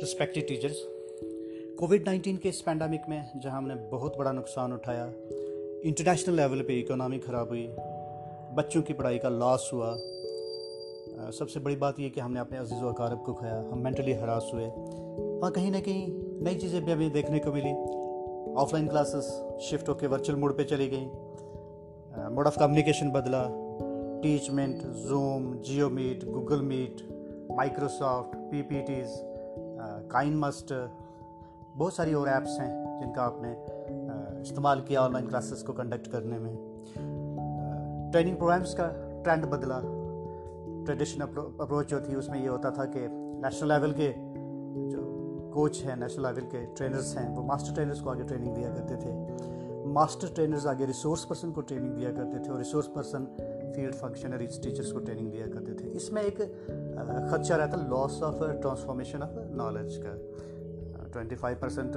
Respected teachers Covid 19 के इस pandemic में जहाँ हमने बहुत बड़ा नुकसान उठाया इंटरनेशनल लेवल पे इकोनॉमी ख़राब हुई, बच्चों की पढ़ाई का लॉस हुआ सबसे बड़ी बात यह कि हमने अपने अज़ीज़ वकारब को खाया, हम मेंटली हरास हुए। वहाँ कहीं ना कहीं नई चीज़ें भी हमें देखने को मिली। ऑफलाइन क्लासेस शिफ्ट होकर वर्चुअल मोड पे चली गई। मोड ऑफ़ कम्युनिकेशन बदला। Teachmint Zoom Jio meet Google Meet Microsoft P P Ts KineMaster, बहुत सारी और ऐप्स हैं जिनका आपने इस्तेमाल किया ऑनलाइन क्लासेस को कंडक्ट करने में। ट्रेनिंग प्रोग्राम्स का ट्रेंड बदला। ट्रेडिशनल अप्रोच जो थी उसमें ये होता था कि नेशनल लेवल के जो कोच हैं नेशनल लेवल के ट्रेनर्स हैं, वो मास्टर ट्रेनर्स को आगे ट्रेनिंग दिया करते थे। मास्टर ट्रेनर्स आगे रिसोर्स पर्सन को ट्रेनिंग दिया करते थे और resource person field functionaries teachers को ट्रेनिंग दिया करते थे। इसमें एक खदशा रहता loss of transformation of knowledge का। ट्वेंटी फाइव परसेंट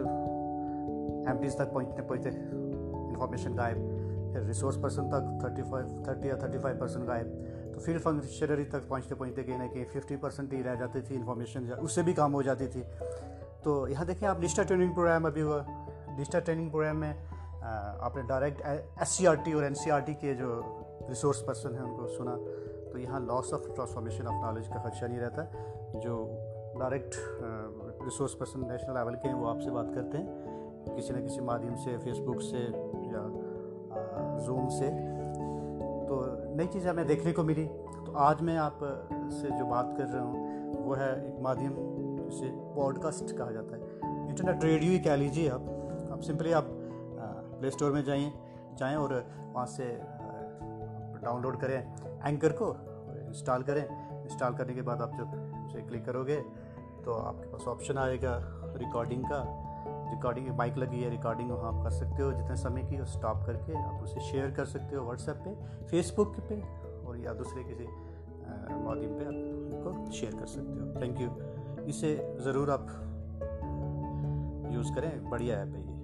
एम तक पहुँचते पहुँचते इन्फॉर्मेशन गायब। फिर रिसोर्स पर्सन तक थर्टी फाइव थर्टी या थर्टी फाइव परसेंट गायब। तो फ़ील्ड फंक्शनरी तक पहुँचते पहुँचते कहीं ना कहीं फिफ्टी परसेंट ही रह जाती थी इन्फॉर्मेशन उससे भी काम हो जाती थी। तो यहाँ देखें आप डिजिटल ट्रेनिंग प्रोग्राम अभी हुआ। डिजिटल ट्रेनिंग प्रोग्राम में आपने डायरेक्ट एस और एन के जो रिसोर्स पर्सन हैं, उनको सुना। तो यहाँ loss of transformation of knowledge का खदशा नहीं रहता। जो direct resource person national level के हैं, वो आपसे बात करते हैं। किसी न किसी माध्यम से फेसबुक से या जूम से। तो नई चीज़ें हमें देखने को मिली। तो आज मैं आप से जो बात कर रहा हूँ, वो है एक माध्यम जिसे पॉडकास्ट कहा जाता है। इंटरनेट रेडियो ही कह लीजिए आप। आप सिंपली आप प्ले स्टोर में जाइए, जाएँ और वहाँ से डाउनलोड करें एंकर को, इंस्टॉल करें। इंस्टॉल करने के बाद आप जब उसे क्लिक करोगे तो आपके पास ऑप्शन आएगा रिकॉर्डिंग का। रिकॉर्डिंग, माइक लगी है, रिकॉर्डिंग वहाँ आप कर सकते हो जितने समय की स्टॉप करके आप उसे शेयर कर सकते हो व्हाट्सएप पे फेसबुक पे और या दूसरे किसी माध्यम पे आप उसको शेयर कर सकते हो। थैंक यू इसे ज़रूर आप यूज़ करें, बढ़िया ऐप है ये।